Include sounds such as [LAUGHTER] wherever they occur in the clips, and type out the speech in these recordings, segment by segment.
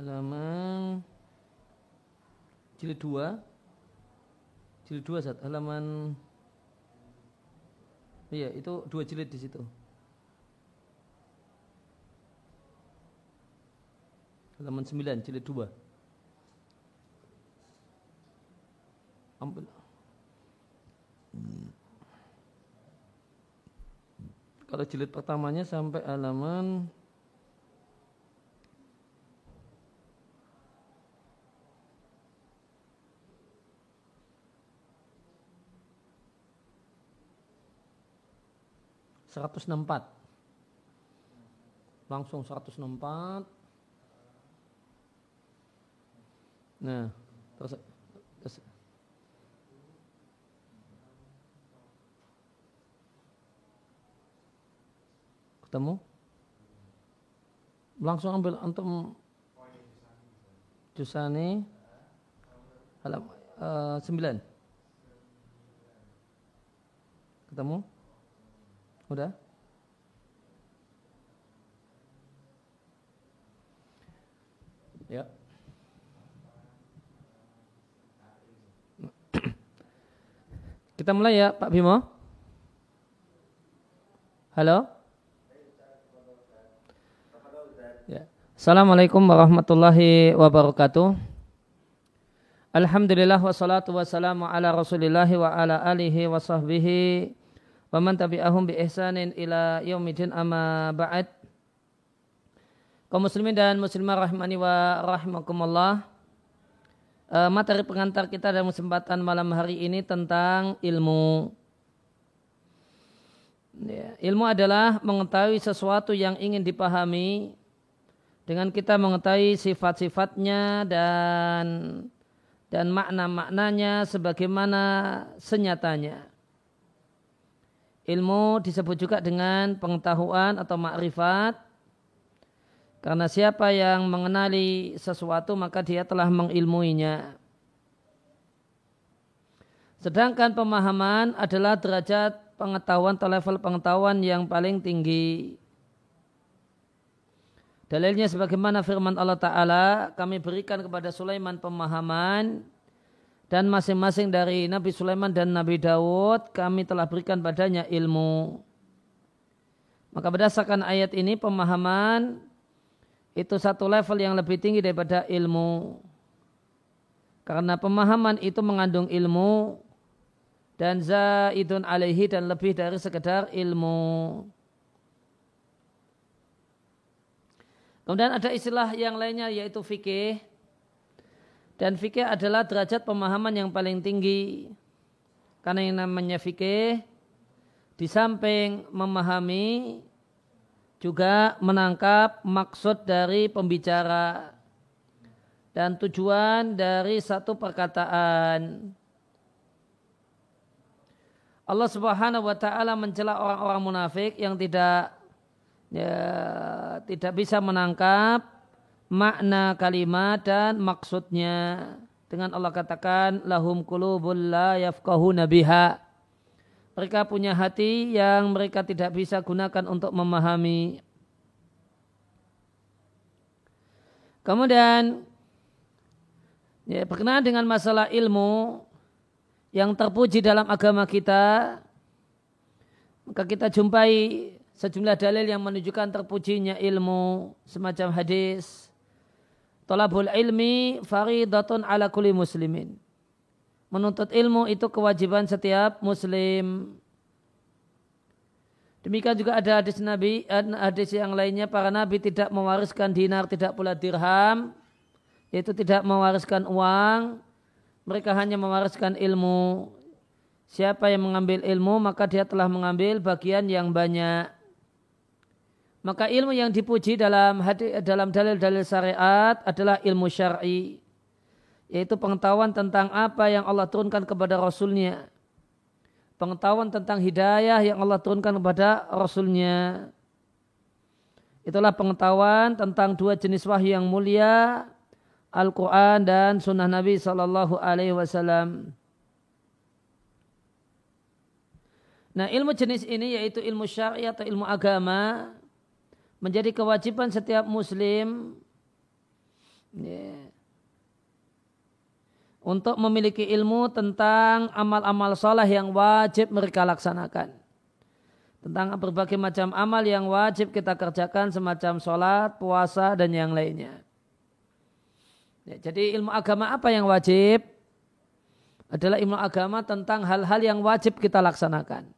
halaman jilid 2 jilid 2 saat halaman iya itu dua jilid di situ. Halaman 9 jilid 2 ampun. Kalau jilid pertamanya sampai halaman seratus enam empat. Langsung seratus enam empat. Nah terus, terus. Ketemu? Langsung ambil antum. Jusani. Halam uh, sembilan. Ketemu udah? Ya. [CLEARS THROAT] Kita mulai ya Pak Bimo. Halo? Assalamualaikum warahmatullahi wabarakatuh. Alhamdulillah wassalatu wassalamu ala rasulillahi wa ala alihi wa sahbihi wa man tabi'ahum bi ihsanin ila yaumidin amma ba'd. Kaum muslimin dan muslimah rahimani wa rahimakumullah. Uh, materi pengantar kita dalam kesempatan malam hari ini tentang ilmu. Ya, ilmu adalah mengetahui sesuatu yang ingin dipahami dengan kita mengetahui sifat-sifatnya dan dan makna-maknanya sebagaimana senyatanya. Ilmu disebut juga dengan pengetahuan atau makrifat karena siapa yang mengenali sesuatu maka dia telah mengilmuinya. Sedangkan pemahaman adalah derajat pengetahuan atau level pengetahuan yang paling tinggi. Dalilnya sebagaimana firman Allah Ta'ala, kami berikan kepada Sulaiman pemahaman dan masing-masing dari Nabi Sulaiman dan Nabi Dawud kami telah berikan padanya ilmu. Maka berdasarkan ayat ini pemahaman itu satu level yang lebih tinggi daripada ilmu. Karena pemahaman itu mengandung ilmu dan zaidun alaihi dan lebih dari sekedar ilmu. Kemudian ada istilah yang lainnya yaitu fikih. Dan fikih adalah derajat pemahaman yang paling tinggi. Karena yang namanya fikih di samping memahami juga menangkap maksud dari pembicara dan tujuan dari satu perkataan. Allah Subhanahu wa taala mencela orang-orang munafik yang tidak ya, tidak bisa menangkap makna kalimat dan maksudnya. Dengan Allah katakan lahum qulubul la yafqahuna biha. Mereka punya hati yang mereka tidak bisa gunakan untuk memahami. Kemudian ya, berkenaan dengan masalah ilmu yang terpuji dalam agama kita maka kita jumpai sejumlah dalil yang menunjukkan terpujinya ilmu semacam hadis Talabul ilmi faridatun ala kulli muslimin. Menuntut ilmu itu kewajiban setiap muslim. Demikian juga ada hadis Nabi, hadis yang lainnya para nabi tidak mewariskan dinar, tidak pula dirham, yaitu tidak mewariskan uang. Mereka hanya mewariskan ilmu. Siapa yang mengambil ilmu maka dia telah mengambil bagian yang banyak. Maka ilmu yang dipuji dalam hadis, dalam dalil-dalil syariat adalah ilmu syar'i, yaitu pengetahuan tentang apa yang Allah turunkan kepada Rasulnya, pengetahuan tentang hidayah yang Allah turunkan kepada Rasulnya. Itulah pengetahuan tentang dua jenis wahyu yang mulia, Al-Quran dan Sunnah Nabi Sallallahu Alaihi Wasallam. Nah ilmu jenis ini yaitu ilmu syar'i atau ilmu agama menjadi kewajiban setiap muslim Ya. Untuk memiliki ilmu tentang amal-amal sholat yang wajib mereka laksanakan. Tentang berbagai macam amal yang wajib kita kerjakan semacam sholat, puasa, dan yang lainnya. Ya, jadi ilmu agama apa yang wajib? Adalah ilmu agama tentang hal-hal yang wajib kita laksanakan.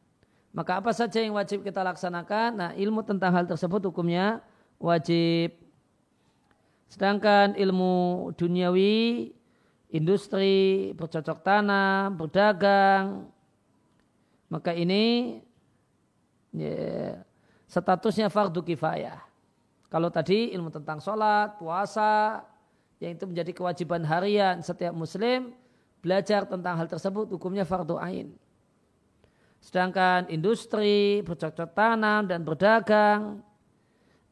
Maka apa saja yang wajib kita laksanakan? Nah ilmu tentang hal tersebut hukumnya wajib. Sedangkan ilmu duniawi, industri, bercocok tanam, berdagang, maka ini ya, statusnya fardu kifayah. Kalau tadi ilmu tentang sholat, puasa, yang itu menjadi kewajiban harian setiap muslim, belajar tentang hal tersebut hukumnya fardu ain. Sedangkan industri, bercocok tanam dan berdagang,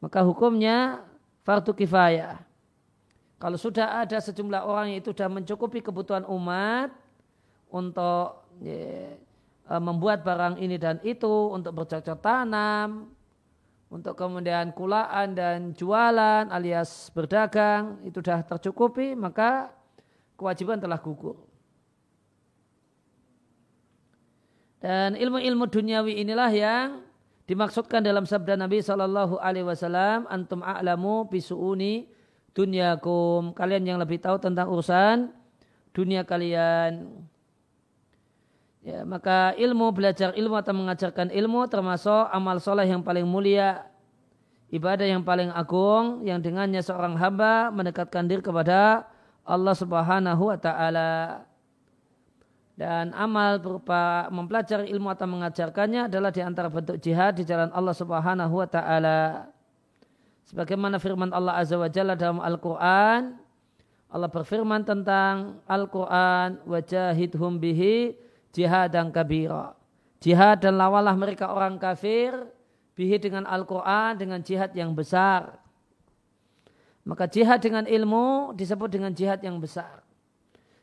maka hukumnya fardu kifayah. Kalau sudah ada sejumlah orang yang itu sudah mencukupi kebutuhan umat untuk ya, membuat barang ini dan itu, untuk bercocok tanam, untuk kemudian kulaan dan jualan alias berdagang, itu sudah tercukupi, maka kewajiban telah gugur. Dan ilmu-ilmu duniawi inilah yang dimaksudkan dalam sabda Nabi Shallallahu Alaihi Wasallam, antum a'lamu bisuuni dunyakum. Kalian yang lebih tahu tentang urusan dunia kalian. Ya, maka ilmu belajar ilmu atau mengajarkan ilmu termasuk amal soleh yang paling mulia, ibadah yang paling agung, yang dengannya seorang hamba mendekatkan diri kepada Allah Subhanahu wa taala. Dan amal berupa mempelajari ilmu atau mengajarkannya adalah di antara bentuk jihad di jalan Allah Subhanahu wa taala. Sebagaimana firman Allah Azza wa Jalla dalam Al-Quran, Allah berfirman tentang Al-Quran, wajahidhum bihi jihadan kabira. Jihad dan lawalah mereka orang kafir, bihi dengan Al-Quran, dengan jihad yang besar. Maka jihad dengan ilmu disebut dengan jihad yang besar.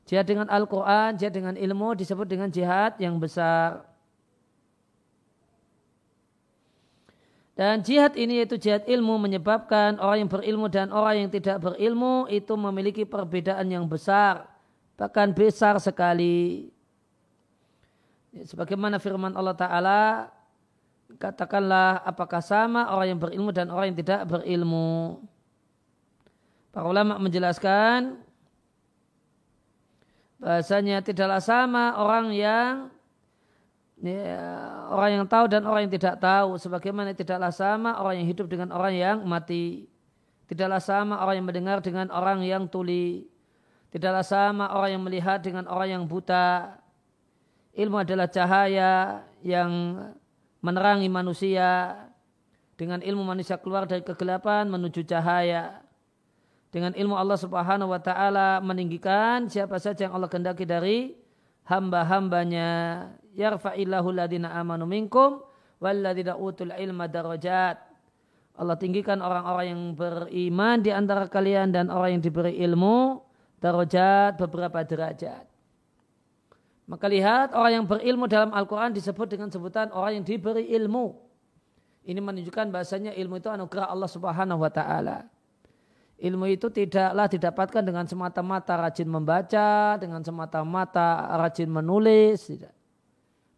Jihad dengan Al-Quran, jihad dengan ilmu disebut dengan jihad yang besar. Dan jihad ini yaitu jihad ilmu menyebabkan orang yang berilmu dan orang yang tidak berilmu itu memiliki perbedaan yang besar. Bahkan besar sekali. Sebagaimana firman Allah Ta'ala, katakanlah apakah sama orang yang berilmu dan orang yang tidak berilmu. Para ulama menjelaskan bahasanya tidaklah sama orang yang ya, orang yang tahu dan orang yang tidak tahu. Sebagaimana tidaklah sama orang yang hidup dengan orang yang mati. Tidaklah sama orang yang mendengar dengan orang yang tuli. Tidaklah sama orang yang melihat dengan orang yang buta. Ilmu adalah cahaya yang menerangi manusia. Dengan ilmu manusia keluar dari kegelapan menuju cahaya dengan ilmu Allah Subhanahu wa taala meninggikan siapa saja yang Allah kehendaki dari hamba-hambanya yarfa'illahu ladina amanu minkum walladina utul ilma darajat Allah tinggikan orang-orang yang beriman di antara kalian dan orang yang diberi ilmu darajat beberapa derajat. Maka lihat orang yang berilmu dalam Al-Quran disebut dengan sebutan orang yang diberi ilmu. Ini menunjukkan bahasanya ilmu itu anugerah Allah subhanahu wa ta'ala. Ilmu itu tidaklah didapatkan dengan semata-mata rajin membaca, dengan semata-mata rajin menulis. Tidak.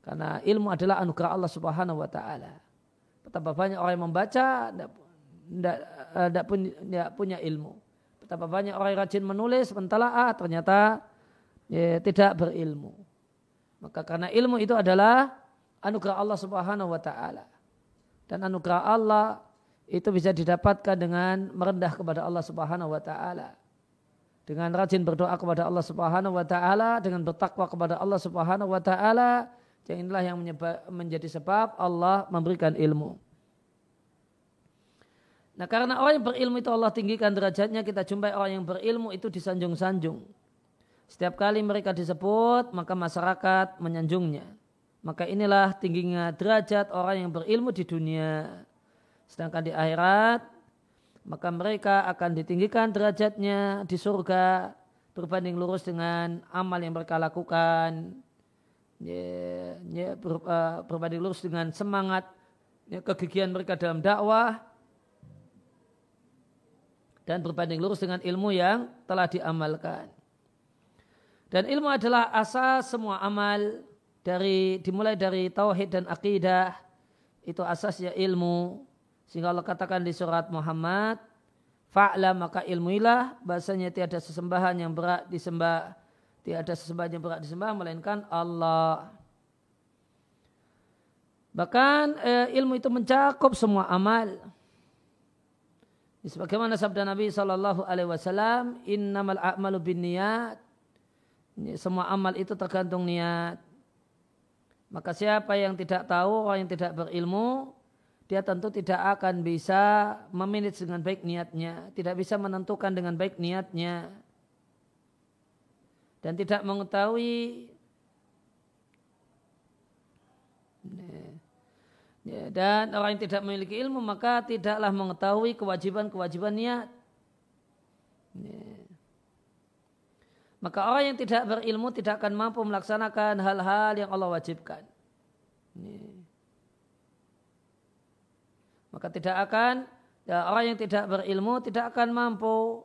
Karena ilmu adalah anugerah Allah subhanahu wa ta'ala. Betapa banyak orang yang membaca, tidak punya, punya ilmu. Betapa banyak orang yang rajin menulis, mentalaah ternyata ya, tidak berilmu. Maka karena ilmu itu adalah anugerah Allah subhanahu wa ta'ala. Dan anugerah Allah itu bisa didapatkan dengan merendah kepada Allah Subhanahu wa taala. Dengan rajin berdoa kepada Allah Subhanahu wa taala, dengan bertakwa kepada Allah Subhanahu wa taala, yang inilah yang menjadi sebab Allah memberikan ilmu. Nah karena orang yang berilmu itu Allah tinggikan derajatnya, kita jumpai orang yang berilmu itu disanjung-sanjung. Setiap kali mereka disebut, maka masyarakat menyanjungnya. Maka inilah tingginya derajat orang yang berilmu di dunia. Sedangkan di akhirat maka mereka akan ditinggikan derajatnya di surga berbanding lurus dengan amal yang mereka lakukan. Uh, berbanding lurus dengan semangat kegigihan mereka dalam dakwah. Dan berbanding lurus dengan ilmu yang telah diamalkan. Dan ilmu adalah asas semua amal dari dimulai dari tauhid dan akidah. Itu asasnya ilmu sehingga Allah katakan di surat Muhammad fa'la maka ilmuilah bahasanya tiada sesembahan yang berat disembah tiada sesembahan yang berat disembah melainkan Allah bahkan eh, ilmu itu mencakup semua amal Sebagaimana sabda Nabi Shallallahu Alaihi Wasallam, Innamal a'malu bin niat. Semua amal itu tergantung niat. Maka siapa yang tidak tahu, orang yang tidak berilmu, dia tentu tidak akan bisa memanage dengan baik niatnya, tidak bisa menentukan dengan baik niatnya, dan tidak mengetahui Ya, dan orang yang tidak memiliki ilmu maka tidaklah mengetahui kewajiban-kewajiban niat. Ya. Maka orang yang tidak berilmu tidak akan mampu melaksanakan hal-hal yang Allah wajibkan. Ya. Maka tidak akan ya, orang yang tidak berilmu tidak akan mampu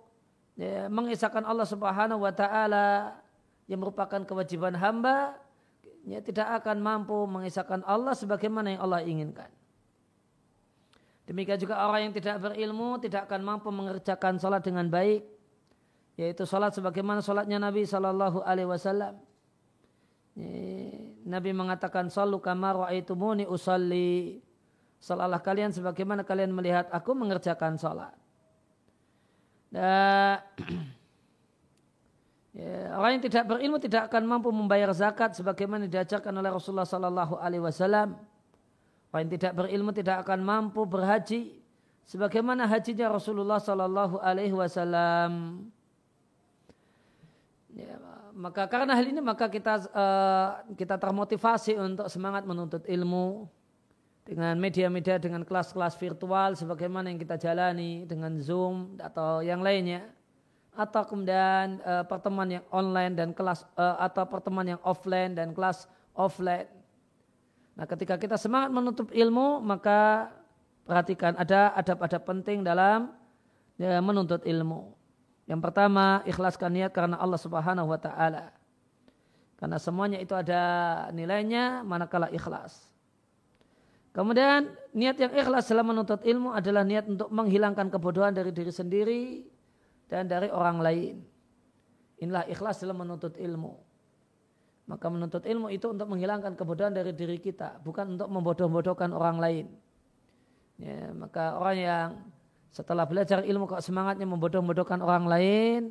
ya, mengisahkan Allah Subhanahu wa taala yang merupakan kewajiban hamba ya, tidak akan mampu mengisahkan Allah sebagaimana yang Allah inginkan. Demikian juga orang yang tidak berilmu tidak akan mampu mengerjakan sholat dengan baik, yaitu sholat sebagaimana sholatnya Nabi Shallallahu Alaihi Wasallam. Nabi mengatakan salu kamar wa muni usalli. Salalah kalian sebagaimana kalian melihat aku mengerjakan sholat. Dan [CLEARS THROAT] Ya, orang yang tidak berilmu tidak akan mampu membayar zakat sebagaimana diajarkan oleh Rasulullah Sallallahu Alaihi Wasallam. Orang yang tidak berilmu tidak akan mampu berhaji sebagaimana hajinya Rasulullah Sallallahu Alaihi Wasallam. Ya, maka karena hal ini maka kita uh, kita termotivasi untuk semangat menuntut ilmu dengan media-media dengan kelas-kelas virtual sebagaimana yang kita jalani dengan Zoom atau yang lainnya atau kemudian uh, pertemuan yang online dan kelas uh, atau pertemuan yang offline dan kelas offline. Nah, ketika kita semangat menutup ilmu, maka perhatikan ada adab-adab penting dalam ya, menuntut ilmu. Yang pertama, ikhlaskan niat karena Allah Subhanahu wa taala. Karena semuanya itu ada nilainya manakala ikhlas. Kemudian niat yang ikhlas dalam menuntut ilmu adalah niat untuk menghilangkan kebodohan dari diri sendiri dan dari orang lain. Inilah ikhlas dalam menuntut ilmu. Maka menuntut ilmu itu untuk menghilangkan kebodohan dari diri kita, bukan untuk membodoh-bodohkan orang lain. Ya, maka orang yang setelah belajar ilmu kok semangatnya membodoh-bodohkan orang lain,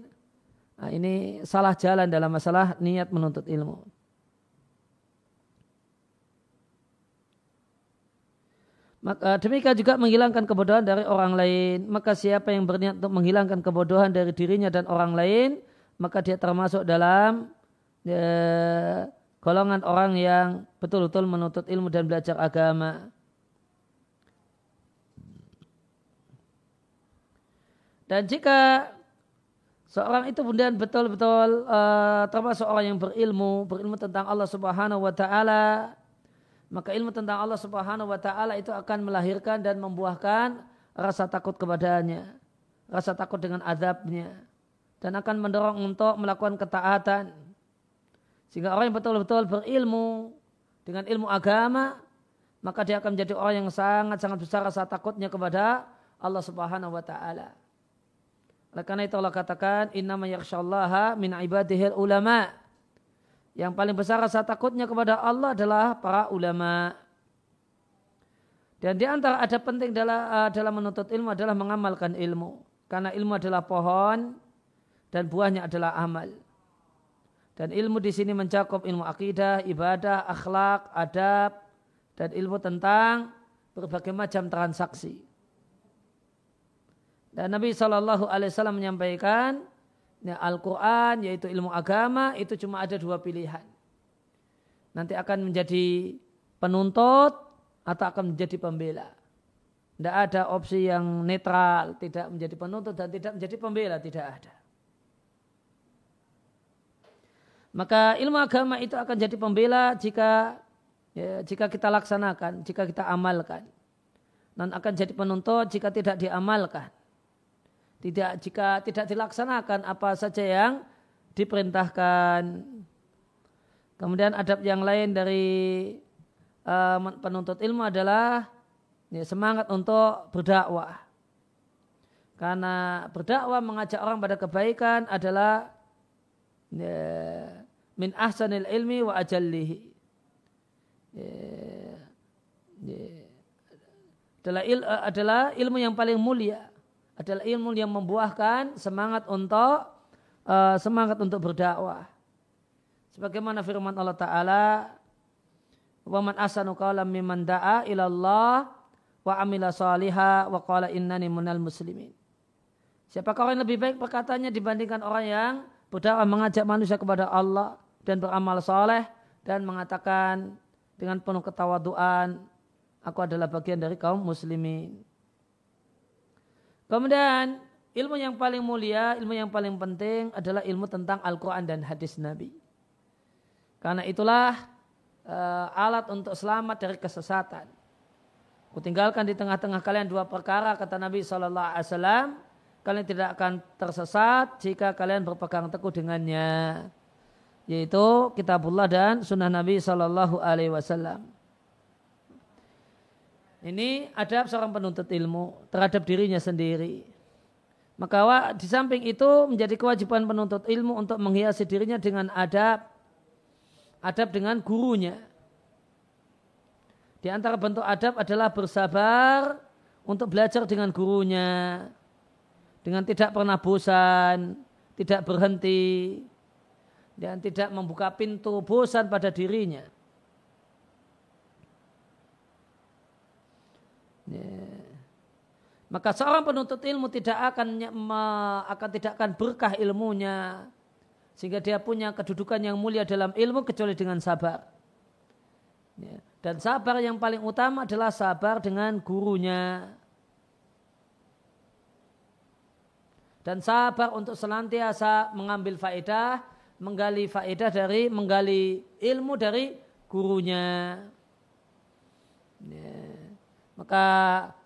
nah ini salah jalan dalam masalah niat menuntut ilmu. Maka demikian juga menghilangkan kebodohan dari orang lain. Maka siapa yang berniat untuk menghilangkan kebodohan dari dirinya dan orang lain, maka dia termasuk dalam ya, golongan orang yang betul-betul menuntut ilmu dan belajar agama. Dan jika seorang itu kemudian betul-betul uh, termasuk orang yang berilmu, berilmu tentang Allah Subhanahu wa taala, maka ilmu tentang Allah Subhanahu wa taala itu akan melahirkan dan membuahkan rasa takut kepadanya, rasa takut dengan azabnya dan akan mendorong untuk melakukan ketaatan. Sehingga orang yang betul-betul berilmu dengan ilmu agama, maka dia akan menjadi orang yang sangat-sangat besar rasa takutnya kepada Allah Subhanahu wa taala. Oleh karena itu Allah katakan, "Inna yakhshallaha min ibadihil ulama." Yang paling besar rasa takutnya kepada Allah adalah para ulama. Dan di antara ada penting dalam, uh, dalam menuntut ilmu adalah mengamalkan ilmu. Karena ilmu adalah pohon dan buahnya adalah amal. Dan ilmu di sini mencakup ilmu akidah, ibadah, akhlak, adab, dan ilmu tentang berbagai macam transaksi. Dan Nabi Shallallahu Alaihi Wasallam menyampaikan, ya, Al-Quran yaitu ilmu agama itu cuma ada dua pilihan. Nanti akan menjadi penuntut atau akan menjadi pembela. Tidak ada opsi yang netral, tidak menjadi penuntut dan tidak menjadi pembela, tidak ada. Maka ilmu agama itu akan jadi pembela jika ya, jika kita laksanakan, jika kita amalkan. Dan akan jadi penuntut jika tidak diamalkan. Tidak jika tidak dilaksanakan apa saja yang diperintahkan. Kemudian adab yang lain dari uh, penuntut ilmu adalah ya, semangat untuk berdakwah. Karena berdakwah mengajak orang pada kebaikan adalah ya, min ahsanil ilmi wa ajallihi. Ya, ya, adalah, il, adalah ilmu yang paling mulia. Adalah ilmu yang membuahkan semangat untuk uh, semangat untuk berdakwah. Sebagaimana firman Allah Ta'ala, "Wa man asanu qawlan mimman da'a ila Allah wa salihah wa qala innani minal muslimin." Siapakah orang yang lebih baik perkataannya dibandingkan orang yang berdakwah mengajak manusia kepada Allah dan beramal soleh dan mengatakan dengan penuh ketawaduan, aku adalah bagian dari kaum muslimin. Kemudian ilmu yang paling mulia, ilmu yang paling penting adalah ilmu tentang Al-Quran dan hadis Nabi. Karena itulah uh, alat untuk selamat dari kesesatan. Kutinggalkan di tengah-tengah kalian dua perkara kata Nabi saw kalian tidak akan tersesat jika kalian berpegang teguh dengannya yaitu kitabullah dan sunnah Nabi Wasallam. Ini adab seorang penuntut ilmu terhadap dirinya sendiri. Maka di samping itu menjadi kewajiban penuntut ilmu untuk menghiasi dirinya dengan adab, adab dengan gurunya. Di antara bentuk adab adalah bersabar untuk belajar dengan gurunya dengan tidak pernah bosan, tidak berhenti, dan tidak membuka pintu bosan pada dirinya. Maka seorang penuntut ilmu tidak akan akan tidak akan berkah ilmunya sehingga dia punya kedudukan yang mulia dalam ilmu kecuali dengan sabar. Ya. Dan sabar yang paling utama adalah sabar dengan gurunya. dan sabar untuk senantiasa mengambil faedah, menggali faedah dari menggali ilmu dari gurunya. Ya. Maka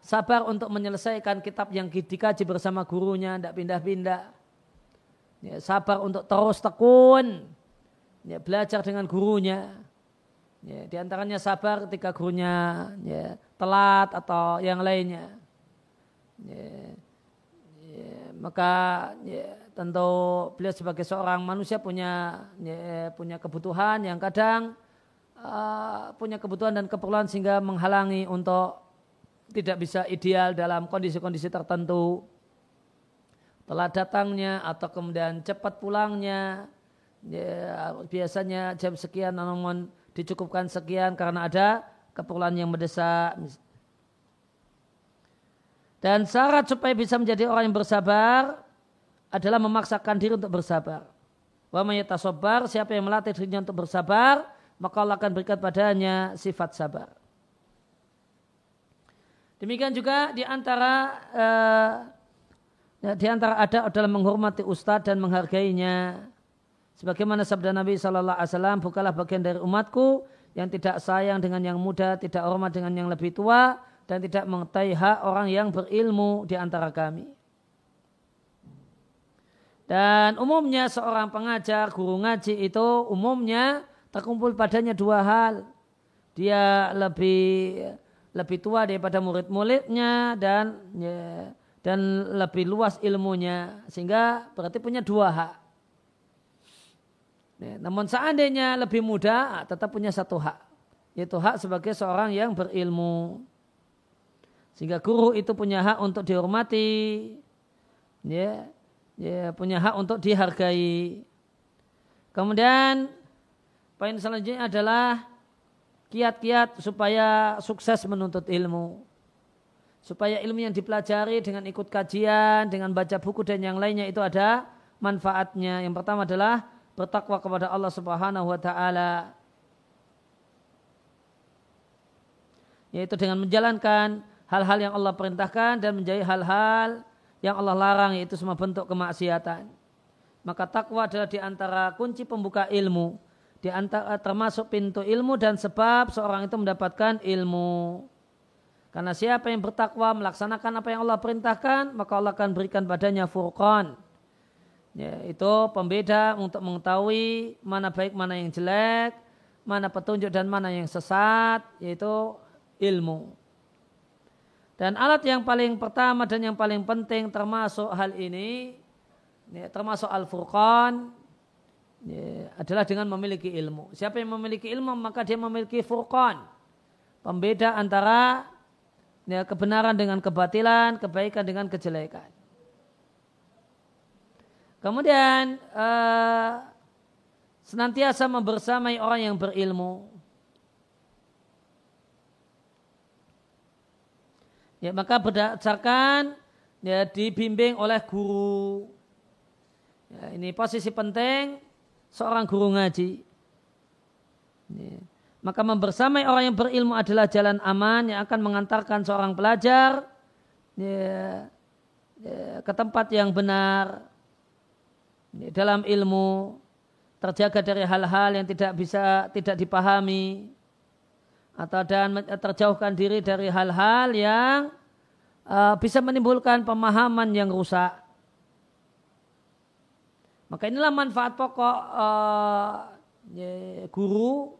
sabar untuk menyelesaikan kitab yang dikaji bersama gurunya, tidak pindah-pindah. Ya, sabar untuk terus tekun, ya, belajar dengan gurunya. Ya, di antaranya sabar ketika gurunya ya, telat atau yang lainnya. Ya, maka ya, tentu beliau sebagai seorang manusia punya ya, punya kebutuhan yang kadang uh, punya kebutuhan dan keperluan sehingga menghalangi untuk tidak bisa ideal dalam kondisi-kondisi tertentu telah datangnya atau kemudian cepat pulangnya ya, biasanya jam sekian namun dicukupkan sekian karena ada keperluan yang mendesak dan syarat supaya bisa menjadi orang yang bersabar adalah memaksakan diri untuk bersabar. Wa sobar, siapa yang melatih dirinya untuk bersabar, maka Allah akan berikan padanya sifat sabar. Demikian juga di antara uh, di antara ada adalah menghormati ustadz dan menghargainya. Sebagaimana sabda Nabi Shallallahu Alaihi Wasallam, bukalah bagian dari umatku yang tidak sayang dengan yang muda, tidak hormat dengan yang lebih tua, dan tidak mengetahui hak orang yang berilmu di antara kami. Dan umumnya seorang pengajar, guru ngaji itu umumnya terkumpul padanya dua hal. Dia lebih lebih tua daripada murid-muridnya dan ya, dan lebih luas ilmunya sehingga berarti punya dua hak. Ya, namun seandainya lebih muda tetap punya satu hak yaitu hak sebagai seorang yang berilmu. Sehingga guru itu punya hak untuk dihormati, ya, ya punya hak untuk dihargai. Kemudian poin selanjutnya adalah kiat-kiat supaya sukses menuntut ilmu. Supaya ilmu yang dipelajari dengan ikut kajian, dengan baca buku dan yang lainnya itu ada manfaatnya. Yang pertama adalah bertakwa kepada Allah Subhanahu wa taala. Yaitu dengan menjalankan hal-hal yang Allah perintahkan dan menjauhi hal-hal yang Allah larang yaitu semua bentuk kemaksiatan. Maka takwa adalah di antara kunci pembuka ilmu, di antara termasuk pintu ilmu dan sebab seorang itu mendapatkan ilmu. Karena siapa yang bertakwa melaksanakan apa yang Allah perintahkan, maka Allah akan berikan badannya furqan. Ya, itu pembeda untuk mengetahui mana baik, mana yang jelek, mana petunjuk dan mana yang sesat, yaitu ilmu. Dan alat yang paling pertama dan yang paling penting termasuk hal ini, ya, termasuk Al-Furqan, ya, adalah dengan memiliki ilmu. Siapa yang memiliki ilmu maka dia memiliki furqan. Pembeda antara ya, kebenaran dengan kebatilan, kebaikan dengan kejelekan. Kemudian uh, senantiasa membersamai orang yang berilmu. Ya, maka berdasarkan ya dibimbing oleh guru. Ya, ini posisi penting seorang guru ngaji. Maka membersamai orang yang berilmu adalah jalan aman yang akan mengantarkan seorang pelajar ke tempat yang benar dalam ilmu terjaga dari hal-hal yang tidak bisa tidak dipahami atau dan terjauhkan diri dari hal-hal yang uh, bisa menimbulkan pemahaman yang rusak. Maka inilah manfaat pokok uh, guru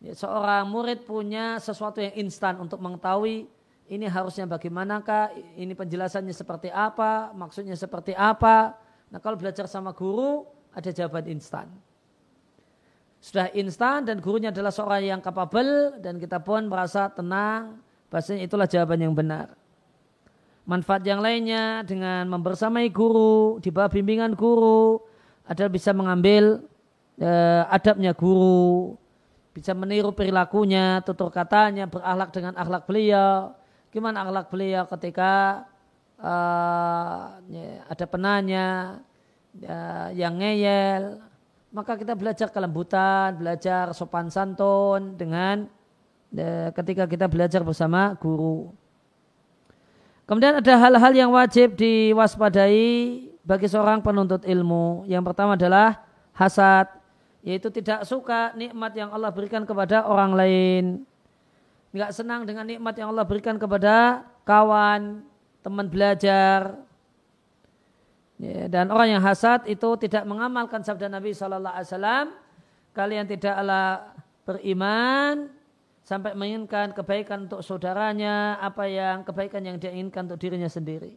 seorang murid punya sesuatu yang instan untuk mengetahui ini harusnya bagaimanakah, ini penjelasannya seperti apa, maksudnya seperti apa. Nah kalau belajar sama guru ada jawaban instan. Sudah instan dan gurunya adalah seorang yang kapabel dan kita pun merasa tenang. Bahasanya itulah jawaban yang benar. Manfaat yang lainnya dengan membersamai guru, di bawah bimbingan guru, adalah bisa mengambil eh, adabnya guru, bisa meniru perilakunya, tutur katanya, berakhlak dengan akhlak beliau. Gimana akhlak beliau ketika uh, ada penanya ya, yang ngeyel, maka kita belajar kelembutan, belajar sopan santun dengan ketika kita belajar bersama guru. Kemudian ada hal-hal yang wajib diwaspadai bagi seorang penuntut ilmu. Yang pertama adalah hasad, yaitu tidak suka nikmat yang Allah berikan kepada orang lain. Enggak senang dengan nikmat yang Allah berikan kepada kawan, teman belajar. Ya, dan orang yang hasad itu tidak mengamalkan sabda Nabi Wasallam. Kalian tidaklah beriman sampai menginginkan kebaikan untuk saudaranya, apa yang kebaikan yang dia inginkan untuk dirinya sendiri.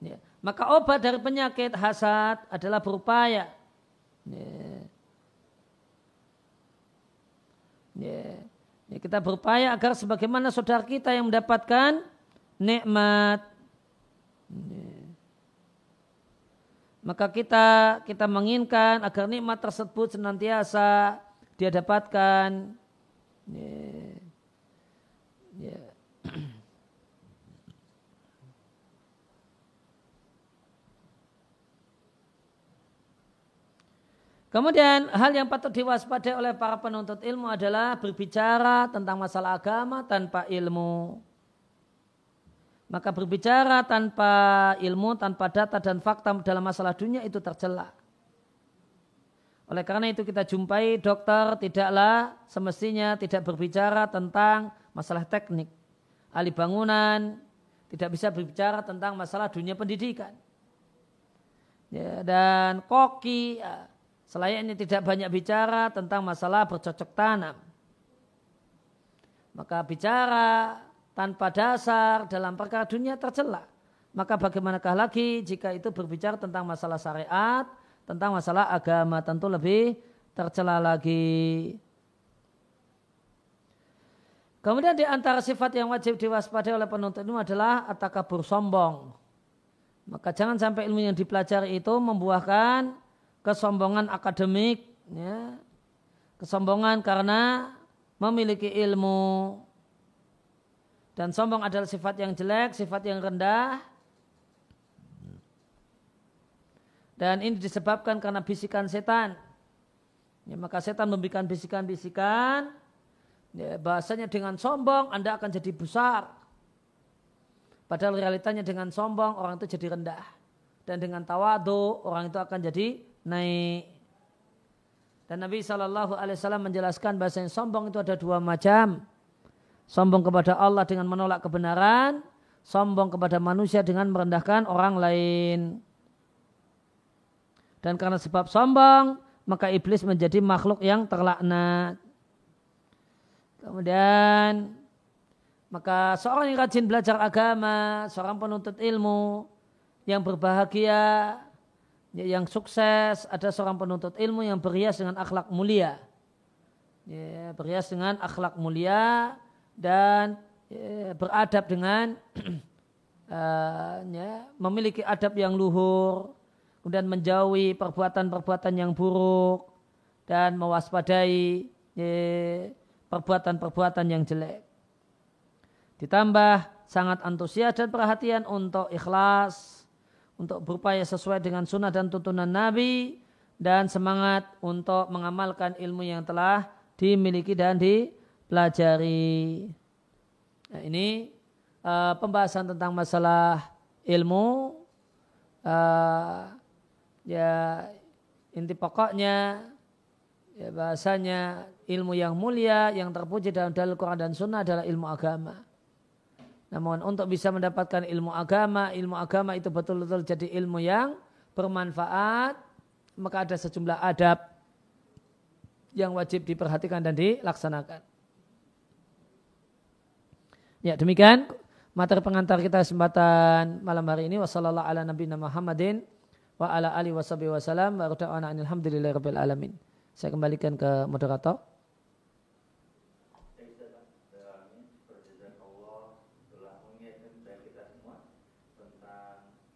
Ya. Maka obat dari penyakit hasad adalah berupaya. Ya. Ya. Ya, kita berupaya agar sebagaimana saudara kita yang mendapatkan nikmat. Ya. Maka kita kita menginginkan agar nikmat tersebut senantiasa dia dapatkan. Ya. Ya. [CLEARS THROAT] Kemudian hal yang patut diwaspadai oleh para penuntut ilmu adalah berbicara tentang masalah agama tanpa ilmu. Maka berbicara tanpa ilmu, tanpa data dan fakta dalam masalah dunia itu tercela. Oleh karena itu kita jumpai dokter tidaklah semestinya tidak berbicara tentang masalah teknik. Ahli bangunan tidak bisa berbicara tentang masalah dunia pendidikan. Ya, dan koki, ya, Selayaknya tidak banyak bicara tentang masalah bercocok tanam. Maka bicara tanpa dasar dalam perkara dunia tercela. Maka bagaimanakah lagi jika itu berbicara tentang masalah syariat, tentang masalah agama tentu lebih tercela lagi. Kemudian di antara sifat yang wajib diwaspadai oleh penuntut ilmu adalah atakabur sombong. Maka jangan sampai ilmu yang dipelajari itu membuahkan kesombongan akademik, ya, kesombongan karena memiliki ilmu dan sombong adalah sifat yang jelek, sifat yang rendah. Dan ini disebabkan karena bisikan setan. Ya, maka setan memberikan bisikan-bisikan. Ya, bahasanya dengan sombong Anda akan jadi besar. Padahal realitanya dengan sombong orang itu jadi rendah. Dan dengan tawadu orang itu akan jadi naik. Dan Nabi Shallallahu Alaihi Wasallam menjelaskan bahasa yang sombong itu ada dua macam. Sombong kepada Allah dengan menolak kebenaran, sombong kepada manusia dengan merendahkan orang lain. Dan karena sebab sombong, maka iblis menjadi makhluk yang terlaknat. Kemudian maka seorang yang rajin belajar agama, seorang penuntut ilmu yang berbahagia, yang sukses, ada seorang penuntut ilmu yang berhias dengan akhlak mulia. Ya, berhias dengan akhlak mulia dan ya, beradab dengan uh, [CLEARS THROAT] ya, memiliki adab yang luhur, kemudian menjauhi perbuatan-perbuatan yang buruk dan mewaspadai ya, perbuatan-perbuatan yang jelek. Ditambah sangat antusias dan perhatian untuk ikhlas, untuk berupaya sesuai dengan sunnah dan tuntunan Nabi, dan semangat untuk mengamalkan ilmu yang telah dimiliki dan dipelajari. Nah, ini uh, pembahasan tentang masalah ilmu. Uh, ya inti pokoknya ya bahasanya ilmu yang mulia yang terpuji dalam dalil Quran dan Sunnah adalah ilmu agama. Namun untuk bisa mendapatkan ilmu agama, ilmu agama itu betul-betul jadi ilmu yang bermanfaat, maka ada sejumlah adab yang wajib diperhatikan dan dilaksanakan. Ya demikian materi pengantar kita kesempatan malam hari ini. Wassalamualaikum ala nabiyina Muhammadin wa ala alihi wasallam wa alhamdulillahi alamin. Saya kembalikan ke moderator.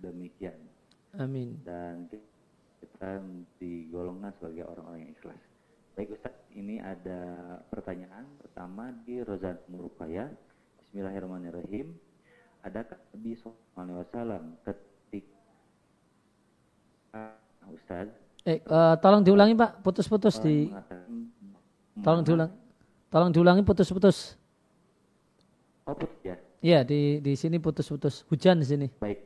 demikian. Amin. Dan kita digolongkan sebagai orang-orang yang ikhlas. Baik Ustaz ini ada pertanyaan pertama di Rozan Murukaya Bismillahirrahmanirrahim. Adakah Nabi SAW ketika Ustaz? Eh uh, tolong diulangi Pak. Putus-putus di tolong diulang tolong diulangi putus-putus. Oh putus ya? Iya di di sini putus-putus. Hujan di sini. Baik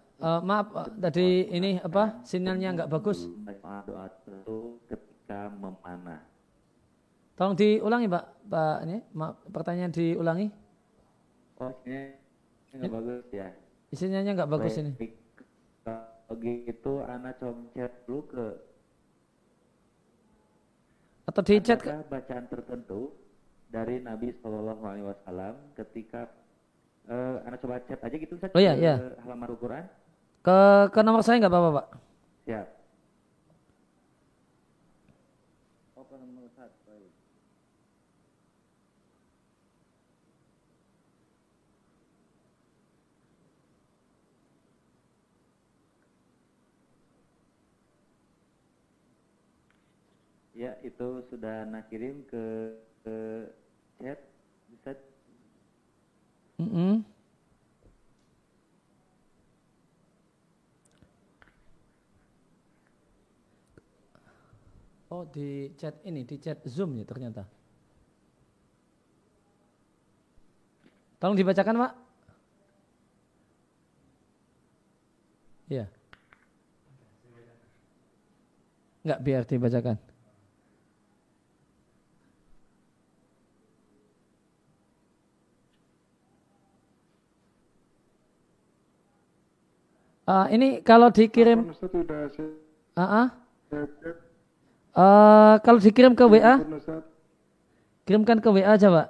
uh, maaf, uh, tadi ini apa sinyalnya nggak bagus. Doa itu ketika memanah. Tolong diulangi Pak, Pak ini, maaf, pertanyaan diulangi. Oh, ini nggak bagus ya. Isinya nggak bagus Baik, ini. Begitu anak chat dulu ke atau di chat ke bacaan tertentu dari Nabi Shallallahu Alaihi Wasallam ketika uh, anak coba chat aja gitu Ustaz, oh, iya, iya. halaman Al-Quran. Ke, ke nomor saya nggak apa-apa Pak? Siap. Baik. Ya, itu sudah nak kirim ke, ke chat, Ustaz. Mm -hmm. Oh di chat ini, di chat Zoom ya ternyata. Tolong dibacakan Pak. Iya. Enggak biar dibacakan. Uh, ini kalau dikirim, uh -uh. Uh, kalau dikirim ke WA, kirimkan ke WA aja, Pak.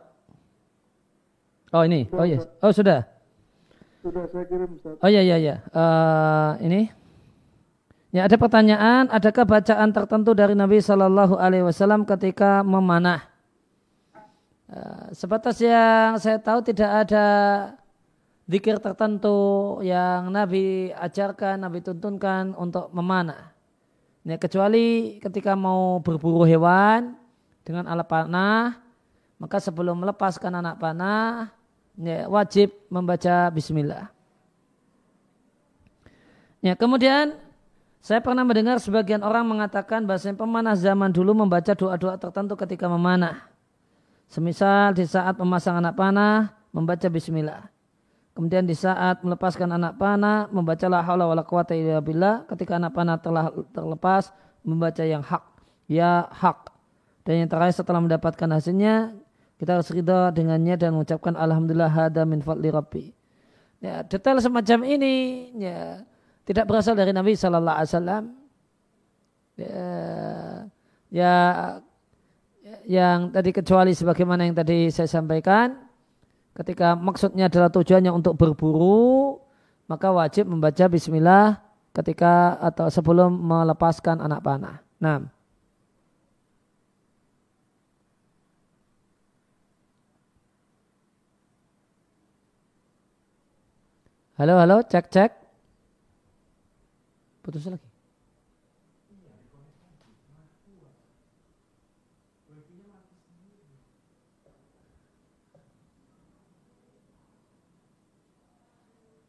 Oh ini, oh yes, oh sudah. Sudah saya kirim, Ustaz. Oh iya iya iya. Uh, ini. Ya ada pertanyaan, adakah bacaan tertentu dari Nabi Shallallahu Alaihi Wasallam ketika memanah? Uh, sebatas yang saya tahu tidak ada zikir tertentu yang Nabi ajarkan, Nabi tuntunkan untuk memanah. Ya, kecuali ketika mau berburu hewan dengan alat panah, maka sebelum melepaskan anak panah, ya, wajib membaca bismillah. Ya, kemudian saya pernah mendengar sebagian orang mengatakan bahasa pemanah zaman dulu membaca doa-doa tertentu ketika memanah. Semisal di saat memasang anak panah, membaca bismillah. Kemudian di saat melepaskan anak panah, membaca la haula wala quwata illa billah. Ketika anak panah telah terlepas, membaca yang hak. Ya hak. Dan yang terakhir setelah mendapatkan hasilnya, kita harus ridha dengannya dan mengucapkan Alhamdulillah hada min fadli rabbi. Ya, detail semacam ini ya, tidak berasal dari Nabi Sallallahu Alaihi Wasallam. Ya, ya, yang tadi kecuali sebagaimana yang tadi saya sampaikan, ketika maksudnya adalah tujuannya untuk berburu, maka wajib membaca bismillah ketika atau sebelum melepaskan anak panah. Nah. Halo, halo, cek, cek. Putus lagi.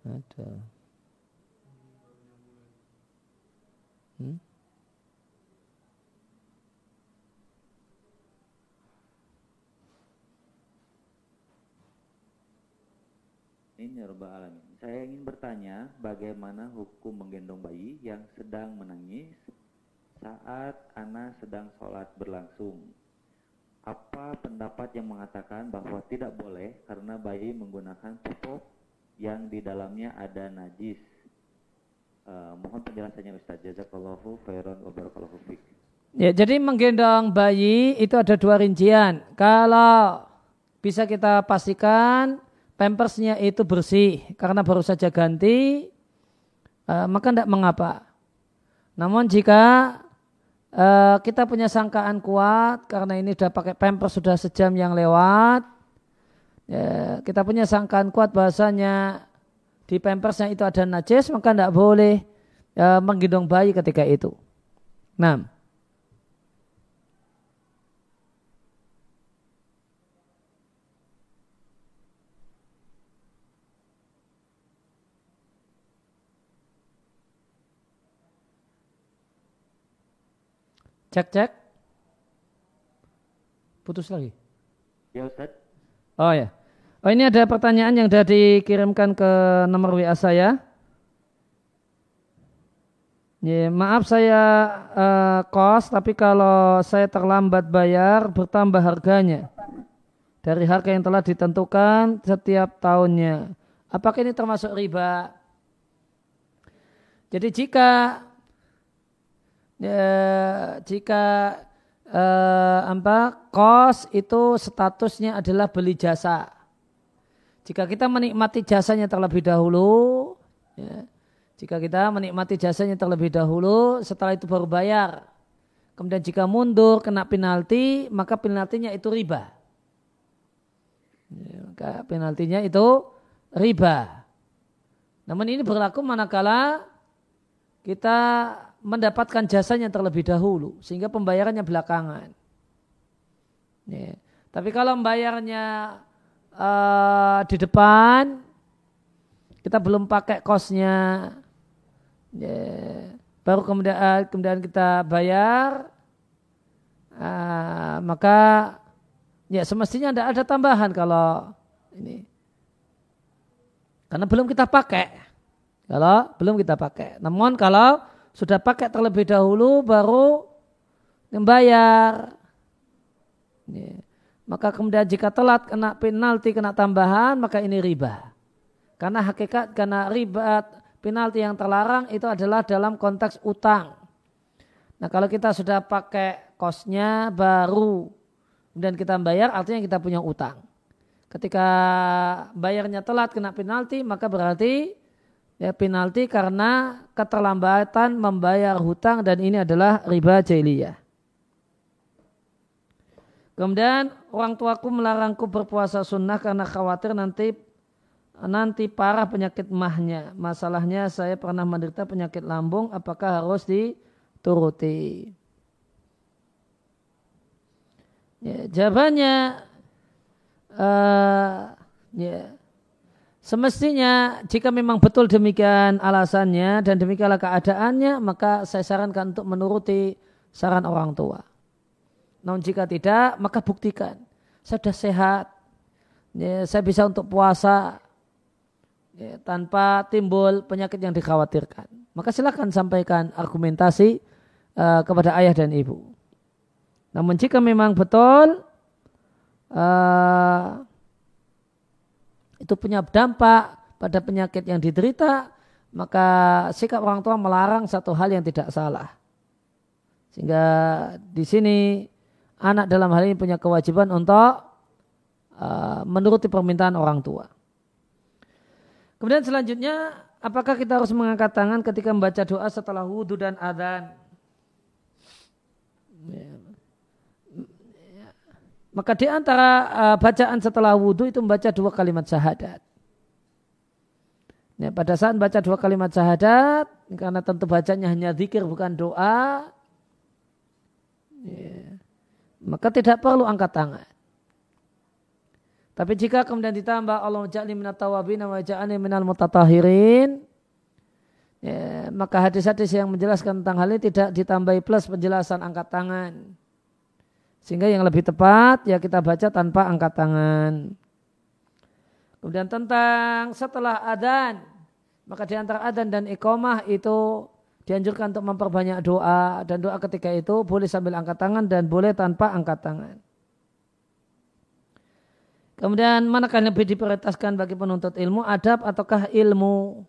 Ada. Hmm? Ini ya alamin. Saya ingin bertanya bagaimana hukum menggendong bayi yang sedang menangis saat anak sedang sholat berlangsung. Apa pendapat yang mengatakan bahwa tidak boleh karena bayi menggunakan pupuk yang di dalamnya ada najis. Uh, mohon penjelasannya Ustaz. Jazakallahu khairan wa barakallahu fiik. Ya, jadi menggendong bayi itu ada dua rincian. Kalau bisa kita pastikan pampersnya itu bersih karena baru saja ganti, uh, maka tidak mengapa. Namun jika uh, kita punya sangkaan kuat karena ini sudah pakai pampers sudah sejam yang lewat, ya, kita punya sangkaan kuat bahasanya di pampersnya itu ada najis maka tidak boleh ya, menggendong bayi ketika itu. Nah, Cek cek. Putus lagi. Ya Ustaz. Oh ya. Oh ini ada pertanyaan yang sudah dikirimkan ke nomor WA saya. Ya, maaf saya uh, kos, tapi kalau saya terlambat bayar bertambah harganya dari harga yang telah ditentukan setiap tahunnya. Apakah ini termasuk riba? Jadi jika ya, jika uh, apa kos itu statusnya adalah beli jasa jika kita menikmati jasanya terlebih dahulu, ya, jika kita menikmati jasanya terlebih dahulu, setelah itu baru bayar. Kemudian jika mundur kena penalti, maka penaltinya itu riba. Ya, maka penaltinya itu riba. Namun ini berlaku manakala kita mendapatkan jasanya terlebih dahulu, sehingga pembayarannya belakangan. Ya. Tapi kalau membayarnya uh, di depan kita belum pakai kosnya yeah. baru kemudian uh, kemudian kita bayar uh, maka ya semestinya tidak ada tambahan kalau ini karena belum kita pakai kalau belum kita pakai namun kalau sudah pakai terlebih dahulu baru membayar yeah. Maka kemudian jika telat kena penalti, kena tambahan, maka ini riba. Karena hakikat, karena riba penalti yang terlarang itu adalah dalam konteks utang. Nah kalau kita sudah pakai kosnya baru dan kita bayar artinya kita punya utang. Ketika bayarnya telat kena penalti maka berarti ya penalti karena keterlambatan membayar hutang dan ini adalah riba jahiliyah. Kemudian orang tuaku melarangku berpuasa sunnah karena khawatir nanti nanti parah penyakit mahnya. Masalahnya saya pernah menderita penyakit lambung, apakah harus di turuti. Ya, jawabannya uh, ya, semestinya jika memang betul demikian alasannya dan demikianlah keadaannya, maka saya sarankan untuk menuruti saran orang tua. Namun jika tidak, maka buktikan. Saya sudah sehat, ya, saya bisa untuk puasa ya, tanpa timbul penyakit yang dikhawatirkan. Maka silakan sampaikan argumentasi uh, kepada ayah dan ibu. Namun jika memang betul uh, itu punya dampak pada penyakit yang diderita, maka sikap orang tua melarang satu hal yang tidak salah. Sehingga di sini anak dalam hal ini punya kewajiban untuk uh, menuruti permintaan orang tua. Kemudian selanjutnya, apakah kita harus mengangkat tangan ketika membaca doa setelah wudhu dan adhan? Maka di antara uh, bacaan setelah wudhu itu membaca dua kalimat syahadat. Ya, pada saat baca dua kalimat syahadat, karena tentu bacanya hanya zikir bukan doa, ya, maka tidak perlu angkat tangan. Tapi jika kemudian ditambah Allah ja'li minat tawabin wa ja'ani minal mutatahirin, ya, maka hadis-hadis yang menjelaskan tentang hal ini tidak ditambahi plus penjelasan angkat tangan. Sehingga yang lebih tepat ya kita baca tanpa angkat tangan. Kemudian tentang setelah adan, maka di antara adan dan iqamah itu dianjurkan untuk memperbanyak doa dan doa ketika itu boleh sambil angkat tangan dan boleh tanpa angkat tangan. Kemudian manakah yang lebih diprioritaskan bagi penuntut ilmu, adab ataukah ilmu?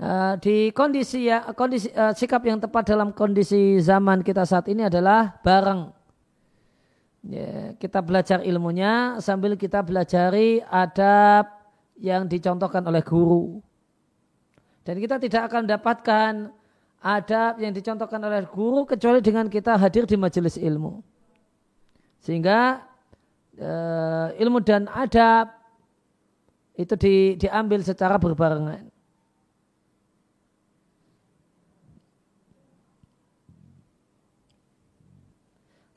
Uh, di kondisi ya kondisi uh, sikap yang tepat dalam kondisi zaman kita saat ini adalah bareng Ya, kita belajar ilmunya sambil kita belajari adab yang dicontohkan oleh guru. Dan kita tidak akan mendapatkan adab yang dicontohkan oleh guru kecuali dengan kita hadir di majelis ilmu. Sehingga eh, ilmu dan adab itu di, diambil secara berbarengan.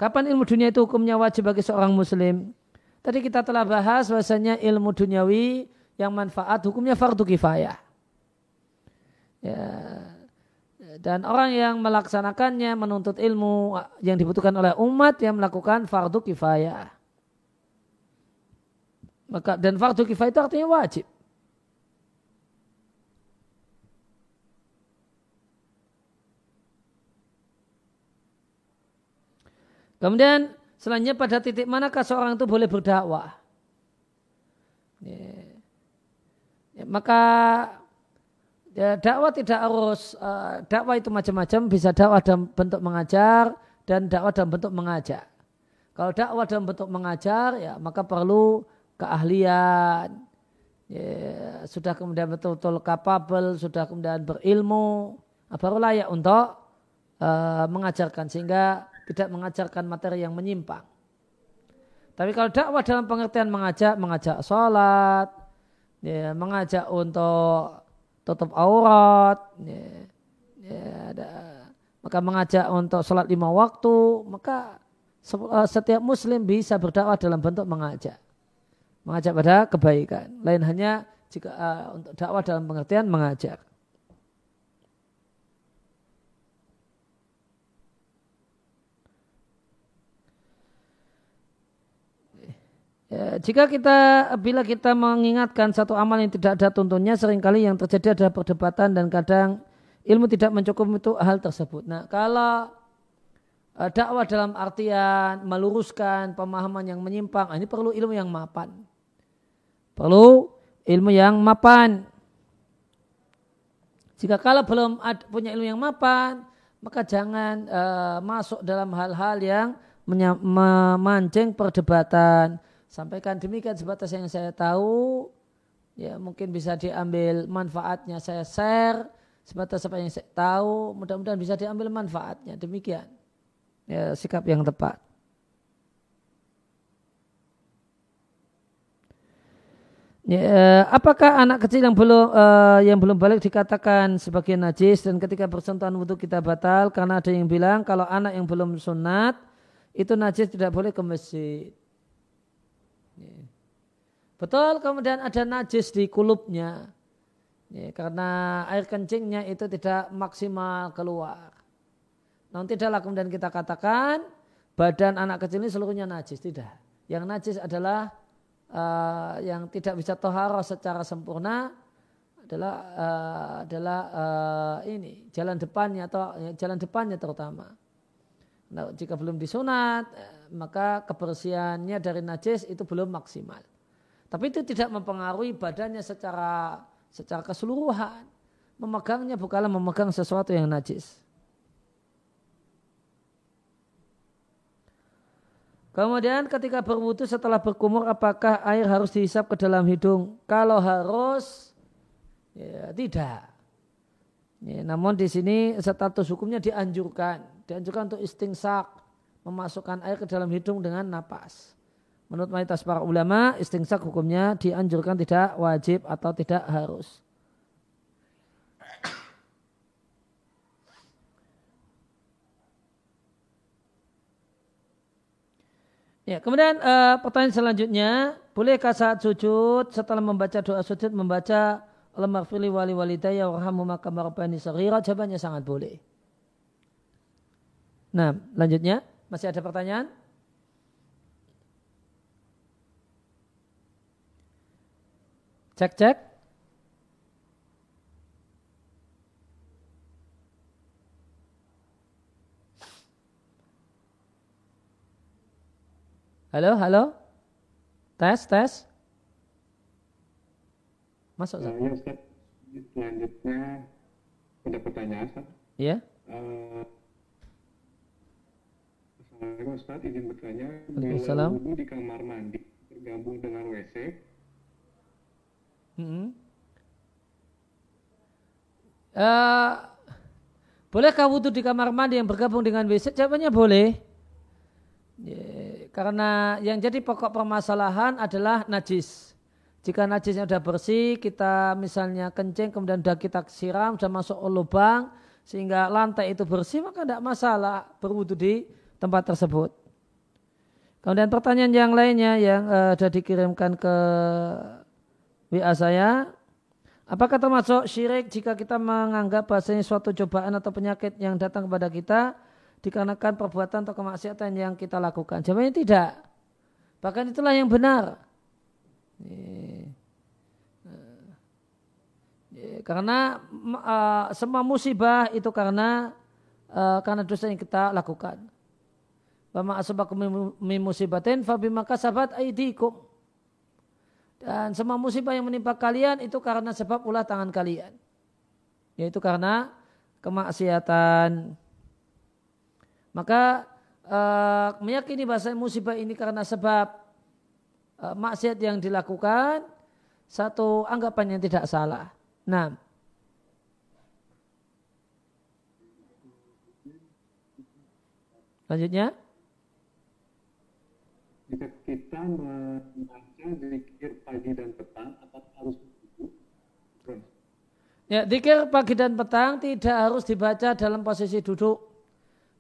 Kapan ilmu dunia itu hukumnya wajib bagi seorang muslim? Tadi kita telah bahas bahasanya ilmu duniawi yang manfaat hukumnya fardu kifayah. Ya. Dan orang yang melaksanakannya menuntut ilmu yang dibutuhkan oleh umat yang melakukan fardu kifayah. Maka dan fardu kifayah itu artinya wajib. Kemudian selanjutnya pada titik manakah seorang itu boleh berdakwah? Ya. Ya, maka ya, dakwah tidak harus uh, dakwah itu macam-macam bisa dakwah dalam bentuk mengajar dan dakwah dalam bentuk mengajak. Kalau dakwah dalam bentuk mengajar ya maka perlu keahlian, ya, sudah kemudian betul-betul kapabel, sudah kemudian berilmu, nah, baru layak untuk uh, mengajarkan sehingga tidak mengajarkan materi yang menyimpang. Tapi kalau dakwah dalam pengertian mengajak, mengajak sholat, ya, mengajak untuk tutup aurat, ya, ya, ada, maka mengajak untuk sholat lima waktu, maka eh, setiap muslim bisa berdakwah dalam bentuk mengajak. Mengajak pada kebaikan. Lain hanya jika uh, untuk dakwah dalam pengertian mengajak. Ya, jika kita bila kita mengingatkan satu amal yang tidak ada tuntunnya sering kali yang terjadi adalah perdebatan dan kadang ilmu tidak mencukupi itu hal tersebut. Nah, kalau uh, dakwah dalam artian meluruskan pemahaman yang menyimpang, ah, ini perlu ilmu yang mapan. Perlu ilmu yang mapan. Jika kalau belum ada, punya ilmu yang mapan, maka jangan uh, masuk dalam hal-hal yang memancing perdebatan. Sampaikan demikian sebatas yang saya tahu. Ya mungkin bisa diambil manfaatnya saya share sebatas apa yang saya tahu. Mudah-mudahan bisa diambil manfaatnya. Demikian ya, sikap yang tepat. Ya, apakah anak kecil yang belum uh, yang belum balik dikatakan sebagai najis dan ketika bersentuhan wudhu kita batal karena ada yang bilang kalau anak yang belum sunat itu najis tidak boleh ke masjid. Betul kemudian ada najis di kulupnya ya, karena air kencingnya itu tidak maksimal keluar. Namun tidaklah kemudian kita katakan badan anak kecil ini seluruhnya najis tidak. Yang najis adalah uh, yang tidak bisa tohara secara sempurna adalah uh, adalah uh, ini jalan depannya atau ya, jalan depannya terutama. Nah, jika belum disunat maka kebersihannya dari najis itu belum maksimal. Tapi itu tidak mempengaruhi badannya secara secara keseluruhan. Memegangnya bukanlah memegang sesuatu yang najis. Kemudian ketika berwudu setelah berkumur apakah air harus dihisap ke dalam hidung? Kalau harus, ya tidak. Ya, namun di sini status hukumnya dianjurkan. Dianjurkan untuk istingsak, memasukkan air ke dalam hidung dengan napas. Menurut mayoritas para ulama, istingsak hukumnya dianjurkan tidak wajib atau tidak harus. Ya, kemudian uh, pertanyaan selanjutnya, bolehkah saat sujud setelah membaca doa sujud membaca lemah fili wali walidayya warhamu maka marabani saghira? Jawabannya sangat boleh. Nah, lanjutnya masih ada pertanyaan? Cek cek. Halo, halo? Tes, tes? Masuk, Ustaz. Uh, ya, Ustaz. Selanjutnya ada pertanyaan, Ustaz. Iya. Uh, Assalamualaikum Ustaz, izin bertanya. Waalaikumsalam. Di kamar mandi tergabung dengan WC. Hmm. Uh, bolehkah wudhu di kamar mandi yang bergabung dengan WC? Jawabannya boleh. Ya, karena yang jadi pokok permasalahan adalah najis. Jika najisnya sudah bersih, kita misalnya kencing, kemudian sudah kita siram, sudah masuk lubang, sehingga lantai itu bersih, maka tidak masalah berwudu di tempat tersebut. Kemudian pertanyaan yang lainnya yang uh, dikirimkan ke WA saya, apakah termasuk syirik jika kita menganggap bahasanya suatu cobaan atau penyakit yang datang kepada kita, dikarenakan perbuatan atau kemaksiatan yang kita lakukan? Jawabannya tidak. Bahkan itulah yang benar. Karena uh, semua musibah itu karena uh, karena dosa yang kita lakukan. Bama asabakum min musibatin fabima kasabat aidikum. Dan semua musibah yang menimpa kalian itu karena sebab ulah tangan kalian. Yaitu karena kemaksiatan. Maka uh, meyakini bahasa musibah ini karena sebab uh, maksiat yang dilakukan satu anggapan yang tidak salah. Nah, lanjutnya. Jika kita zikir pagi dan petang, apakah harus duduk? Ya, zikir pagi dan petang tidak harus dibaca dalam posisi duduk.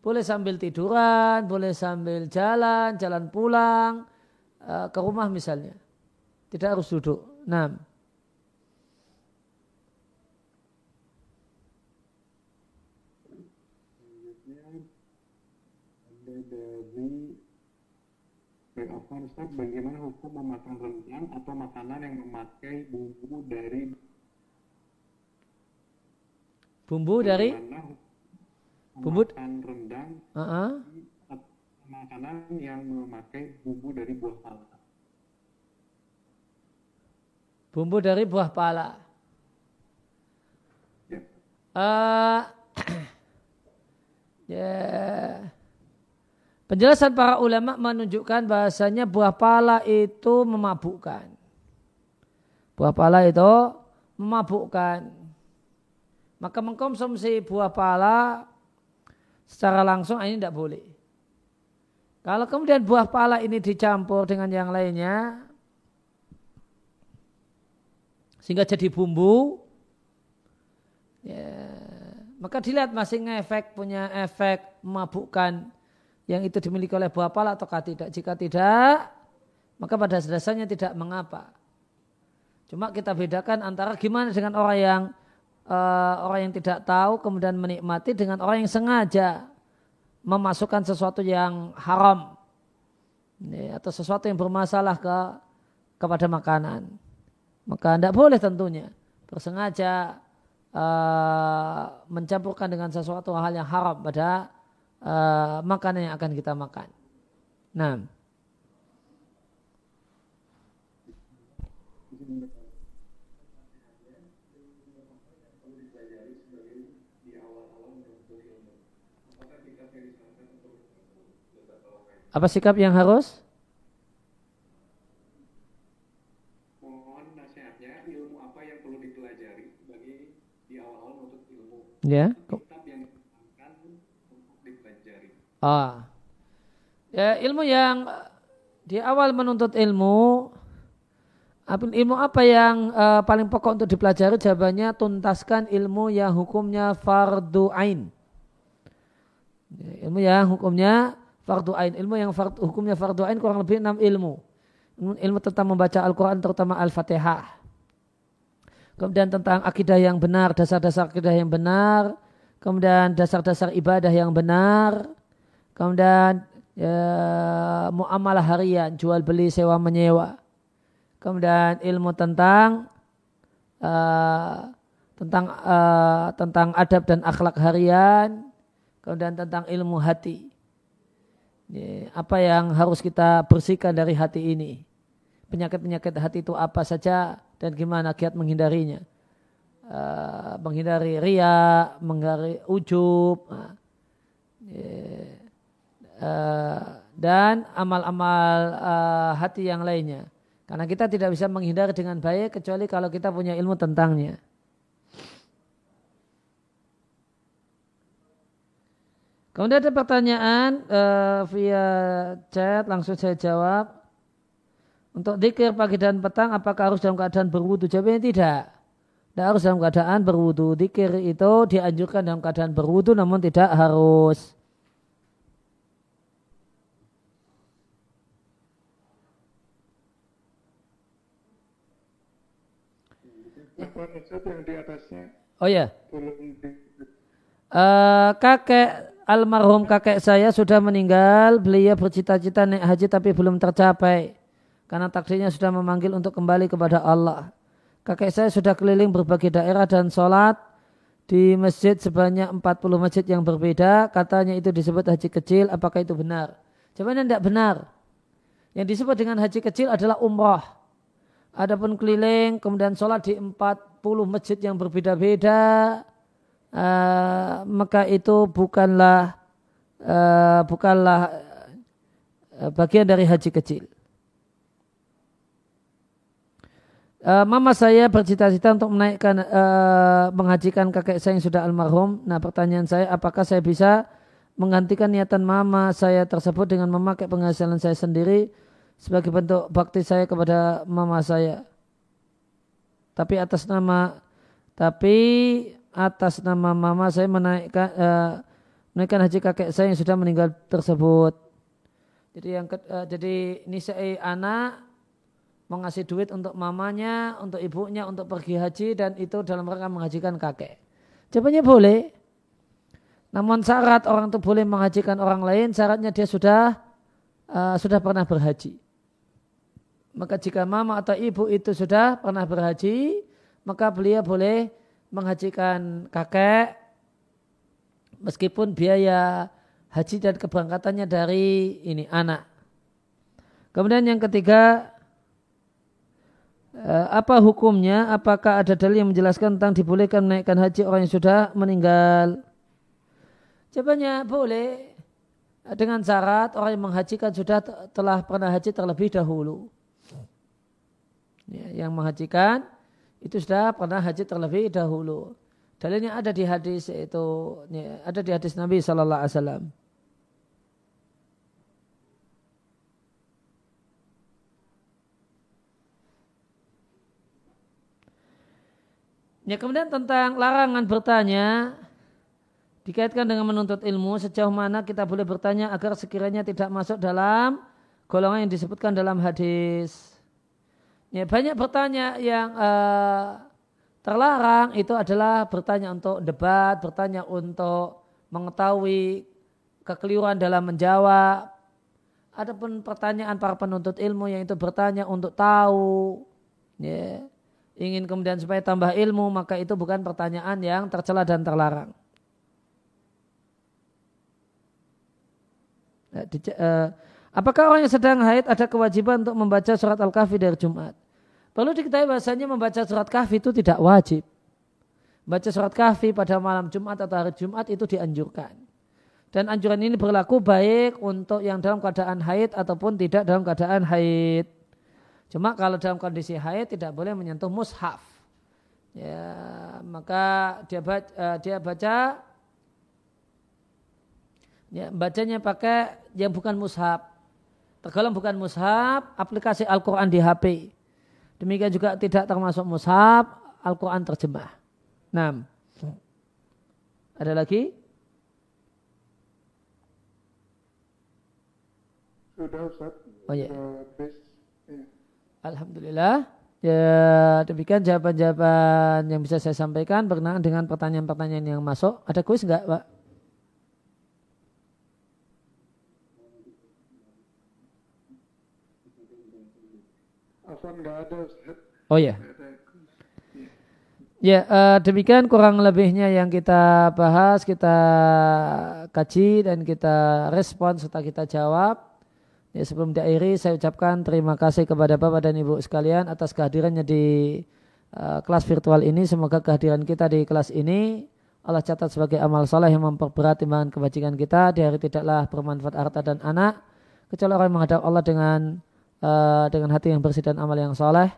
Boleh sambil tiduran, boleh sambil jalan, jalan pulang uh, ke rumah misalnya. Tidak harus duduk. Nah. Bagaimana hukum memakan rendang atau makanan yang memakai bumbu dari bumbu dari bumbu rendang uh -uh. makanan yang memakai bumbu dari buah pala bumbu dari buah pala ya. uh, [CLEARS THROAT] Ya. Penjelasan para ulama menunjukkan bahasanya buah pala itu memabukkan. Buah pala itu memabukkan. Maka mengkonsumsi buah pala secara langsung ini tidak boleh. Kalau kemudian buah pala ini dicampur dengan yang lainnya, sehingga jadi bumbu, ya, maka dilihat masih efek punya efek memabukkan yang itu dimiliki oleh buah pala atau tidak. Jika tidak, maka pada dasarnya tidak mengapa. Cuma kita bedakan antara gimana dengan orang yang uh, orang yang tidak tahu kemudian menikmati dengan orang yang sengaja memasukkan sesuatu yang haram ya, atau sesuatu yang bermasalah ke kepada makanan. Maka tidak boleh tentunya bersengaja uh, mencampurkan dengan sesuatu hal yang haram pada uh, makanan yang akan kita makan. Nah. Apa sikap yang harus? Mohon nasihatnya ilmu apa yang perlu dipelajari bagi di awal-awal menuntut ilmu. Ya. Ah. Ya, ilmu yang di awal menuntut ilmu ilmu apa yang uh, paling pokok untuk dipelajari jawabannya tuntaskan ilmu yang hukumnya fardu ain. Ya, ilmu yang hukumnya fardu ain, ilmu yang fardu, hukumnya fardu ain kurang lebih enam ilmu. Ilmu tentang membaca Al-Quran terutama Al-Fatihah. Kemudian tentang akidah yang benar, dasar-dasar akidah yang benar. Kemudian dasar-dasar ibadah yang benar Kemudian ya, muamalah harian, jual beli, sewa menyewa. Kemudian ilmu tentang uh, tentang uh, tentang adab dan akhlak harian. Kemudian tentang ilmu hati. Ya, apa yang harus kita bersihkan dari hati ini? Penyakit-penyakit hati itu apa saja dan gimana kiat menghindarinya? Uh, menghindari ria, menghindari ujub. Uh, yeah Eh, dan amal-amal uh, hati yang lainnya. Karena kita tidak bisa menghindar dengan baik kecuali kalau kita punya ilmu tentangnya. Kemudian ada pertanyaan uh, via chat, langsung saya jawab. Untuk dikir pagi dan petang, apakah harus dalam keadaan berwudu? Jawabnya tidak. Tidak harus dalam keadaan berwudu. Dikir itu dianjurkan dalam keadaan berwudu, namun tidak harus. Oh ya. Uh, kakek almarhum kakek saya sudah meninggal. Beliau bercita-cita naik haji tapi belum tercapai. Karena takdirnya sudah memanggil untuk kembali kepada Allah. Kakek saya sudah keliling berbagai daerah dan sholat di masjid sebanyak 40 masjid yang berbeda. Katanya itu disebut haji kecil. Apakah itu benar? Jawabannya tidak benar. Yang disebut dengan haji kecil adalah umrah. Adapun keliling, kemudian sholat di 40 masjid yang berbeda-beda, uh, maka itu bukanlah uh, bukanlah uh, bagian dari haji kecil. Uh, mama saya bercita-cita untuk menaikkan uh, menghajikan kakek saya yang sudah almarhum. Nah, pertanyaan saya apakah saya bisa menggantikan niatan mama saya tersebut dengan memakai penghasilan saya sendiri sebagai bentuk bakti saya kepada mama saya. Tapi atas nama tapi atas nama mama saya menaikkan uh, menaikkan haji kakek saya yang sudah meninggal tersebut. Jadi yang uh, jadi ini saya anak mengasih duit untuk mamanya, untuk ibunya, untuk pergi haji dan itu dalam rangka menghajikan kakek. Jawabannya boleh. Namun syarat orang itu boleh menghajikan orang lain, syaratnya dia sudah uh, sudah pernah berhaji. Maka jika mama atau ibu itu sudah pernah berhaji, maka beliau boleh menghajikan kakek meskipun biaya haji dan keberangkatannya dari ini anak. Kemudian yang ketiga, eh, apa hukumnya? Apakah ada dalil yang menjelaskan tentang dibolehkan menaikkan haji orang yang sudah meninggal? Jawabannya boleh dengan syarat orang yang menghajikan sudah telah pernah haji terlebih dahulu. Ya, yang menghajikan itu sudah pernah haji terlebih dahulu. Dalilnya ada di hadis itu ya, ada di hadis Nabi Shallallahu Alaihi Wasallam. Ya kemudian tentang larangan bertanya dikaitkan dengan menuntut ilmu sejauh mana kita boleh bertanya agar sekiranya tidak masuk dalam golongan yang disebutkan dalam hadis. Ya banyak bertanya yang uh, terlarang itu adalah bertanya untuk debat, bertanya untuk mengetahui kekeliruan dalam menjawab. Adapun pertanyaan para penuntut ilmu yang itu bertanya untuk tahu, ya, ingin kemudian supaya tambah ilmu, maka itu bukan pertanyaan yang tercela dan terlarang. Nah, uh, apakah orang yang sedang haid ada kewajiban untuk membaca surat Al-Kahfi dari Jumat? Perlu diketahui bahasanya membaca surat Kahfi itu tidak wajib. Baca surat Kahfi pada malam Jumat atau hari Jumat itu dianjurkan. Dan anjuran ini berlaku baik untuk yang dalam keadaan haid ataupun tidak dalam keadaan haid. Cuma kalau dalam kondisi haid tidak boleh menyentuh mushaf. Ya, maka dia baca, uh, dia baca ya, bacanya pakai yang bukan mushaf. Tergolong bukan mushaf, aplikasi Al-Quran di HP. Demikian juga tidak termasuk mushaf, Al-Quran terjemah. Nah, ada lagi? Sudah Ustaz. Oh iya. Alhamdulillah. Ya demikian jawaban-jawaban yang bisa saya sampaikan berkenaan dengan pertanyaan-pertanyaan yang masuk. Ada kuis enggak Pak? Oh ya. Ya uh, demikian kurang lebihnya yang kita bahas, kita kaji dan kita respon serta kita jawab. Ya, sebelum diakhiri saya ucapkan terima kasih kepada Bapak dan Ibu sekalian atas kehadirannya di uh, kelas virtual ini. Semoga kehadiran kita di kelas ini Allah catat sebagai amal soleh yang memperberat timbangan kebajikan kita. Di hari tidaklah bermanfaat harta dan anak. Kecuali orang menghadap Allah dengan uh, dengan hati yang bersih dan amal yang soleh.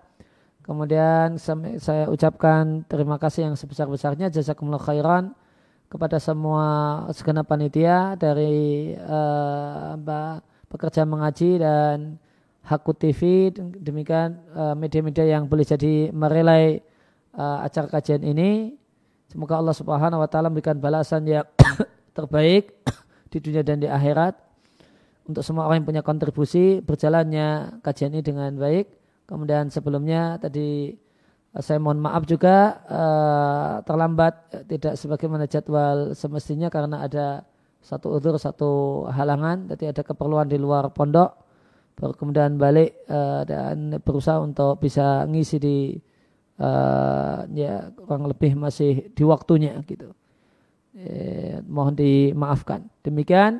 Kemudian saya ucapkan terima kasih yang sebesar-besarnya. Jazakumullah khairan kepada semua segenap panitia dari uh, pekerja mengaji dan Haku TV demikian eh, media-media yang boleh jadi merelai uh, acara kajian ini. Semoga Allah Subhanahu wa taala memberikan balasan yang [COUGHS] terbaik [COUGHS] di dunia dan di akhirat untuk semua orang yang punya kontribusi berjalannya kajian ini dengan baik. Kemudian sebelumnya tadi uh, saya mohon maaf juga uh, terlambat tidak sebagaimana jadwal semestinya karena ada satu udur satu halangan. Jadi ada keperluan di luar pondok. Kemudian balik uh, dan berusaha untuk bisa ngisi di ya kurang lebih masih di waktunya gitu. Eh, mohon dimaafkan. Demikian